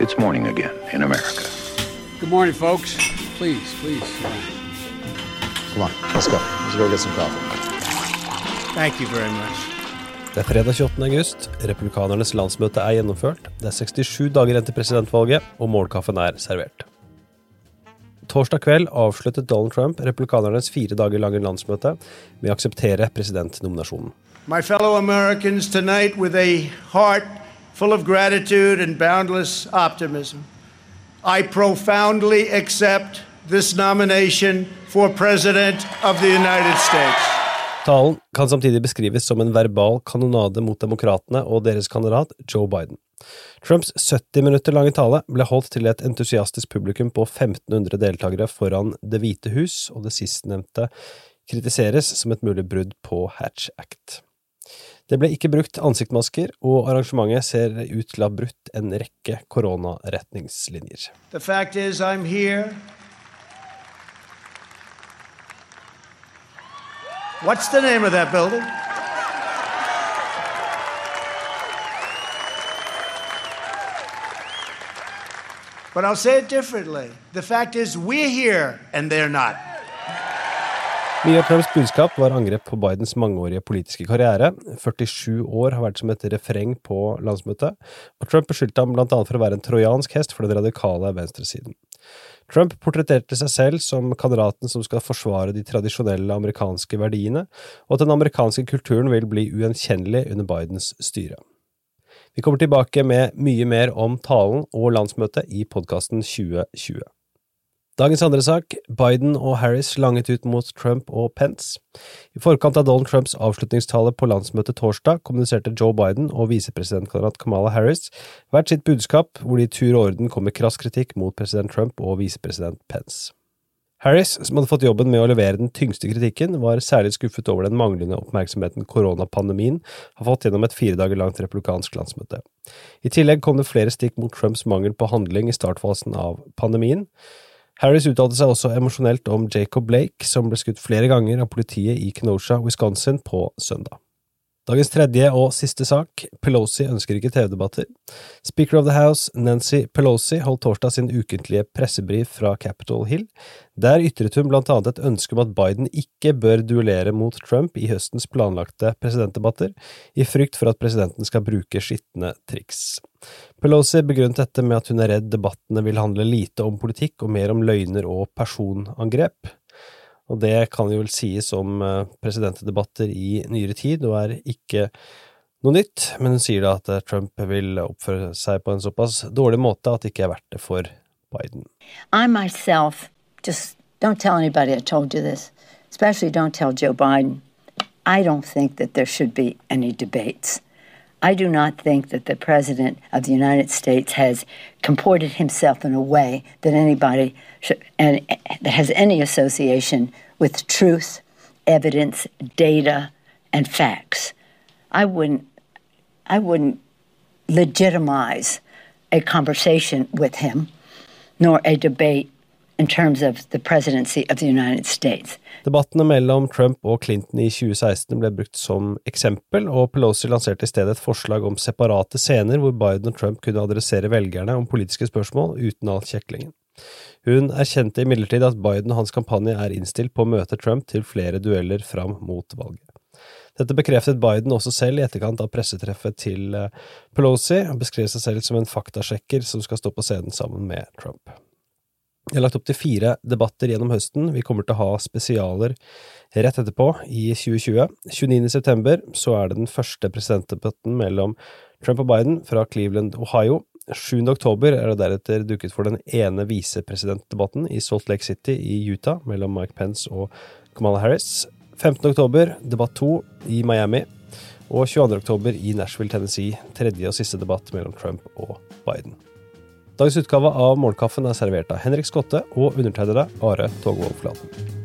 It's morning again in America. Good morning, folks. Please, please. Come on, let's go. Let's go get some coffee. Thank you very much. Det er fredag 28. august. Republikanernes landsmøte er gjennomført. Det er 67 dager igjen til presidentvalget, og målkaffen er servert. Torsdag kveld avsluttet Donald Trump republikanernes fire dager lange landsmøte med å akseptere presidentnominasjonen. My fellow Americans, tonight, with a heart full of gratitude and boundless optimism, I profoundly accept this nomination for President of the United States. Talen kan samtidig beskrives som en verbal kanonade mot demokratene og deres kandidat Joe Biden. Trumps 70 minutter lange tale ble holdt til et entusiastisk publikum på 1500 deltakere foran Det hvite hus, og det sistnevnte kritiseres som et mulig brudd på Hatch Act. Det ble ikke brukt ansiktsmasker, og arrangementet ser ut til å ha brutt en rekke koronaretningslinjer. The fact is, I'm here. What's the name of that building? But I'll say it differently. The fact is, we're here and they're not. Mye av Trumps budskap var angrep på Bidens mangeårige politiske karriere. 47 år har vært som et refreng på landsmøtet, og Trump beskyldte ham blant annet for å være en trojansk hest for den radikale venstresiden. Trump portretterte seg selv som kandidaten som skal forsvare de tradisjonelle amerikanske verdiene, og at den amerikanske kulturen vil bli ugjenkjennelig under Bidens styre. Vi kommer tilbake med mye mer om talen og landsmøtet i podkasten 2020. Dagens andre sak, Biden og Harris langet ut mot Trump og Pence. I forkant av Donald Trumps avslutningstale på landsmøtet torsdag kommuniserte Joe Biden og visepresidentkandidat Kamala Harris hvert sitt budskap, hvor de i tur og orden kom med krass kritikk mot president Trump og visepresident Pence. Harris, som hadde fått jobben med å levere den tyngste kritikken, var særlig skuffet over den manglende oppmerksomheten koronapandemien har fått gjennom et fire dager langt republikansk landsmøte. I tillegg kom det flere stikk mot Trumps mangel på handling i startfasen av pandemien. Harris uttalte seg også emosjonelt om Jacob Blake, som ble skutt flere ganger av politiet i Kenosha, Wisconsin, på søndag. Dagens tredje og siste sak, Pelosi ønsker ikke TV-debatter. Speaker of the House, Nancy Pelosi, holdt torsdag sin ukentlige pressebrief fra Capitol Hill. Der ytret hun blant annet et ønske om at Biden ikke bør duellere mot Trump i høstens planlagte presidentdebatter, i frykt for at presidenten skal bruke skitne triks. Pelosi begrunnet dette med at hun er redd debattene vil handle lite om politikk og mer om løgner og personangrep. Og det kan jo vel sies om eh, presidentdebatter i nyere tid, og er ikke noe nytt, men hun sier da at eh, Trump vil oppføre seg på en såpass dårlig måte at det ikke er verdt det for Biden. I myself just don't tell anybody I told you this, especially don't tell Joe Biden. I don't think that there should be any debates. I do not think that the President of the United States has comported himself in a way that anybody should, and that has any association with truth, evidence, data, and facts. I wouldn't, I wouldn't legitimize a conversation with him, nor a debate Debattene mellom Trump og Clinton i 2016 ble brukt som eksempel, og Pelosi lanserte i stedet et forslag om separate scener hvor Biden og Trump kunne adressere velgerne om politiske spørsmål uten all kjeklingen. Hun erkjente imidlertid at Biden og hans kampanje er innstilt på å møte Trump til flere dueller fram mot valget. Dette bekreftet Biden også selv i etterkant av pressetreffet til eh, Pelosi, og beskrev seg selv som en faktasjekker som skal stå på scenen sammen med Trump. Jeg har lagt opp til fire debatter gjennom høsten. Vi kommer til å ha spesialer rett etterpå, i 2020. 29. september så er det den første presidentdebatten mellom Trump og Biden fra Cleveland, Ohio. 7. oktober er det deretter dukket for den ene visepresidentdebatten i Salt Lake City i Utah mellom Mike Pence og Kamala Harris. 15. oktober debatt to i Miami. Og 22. oktober i Nashville, Tennessee. Tredje og siste debatt mellom Trump og Biden. Dagens utgave av Morgenkaffen er servert av Henrik Skotte og undertegnede Are Togvold Flaten.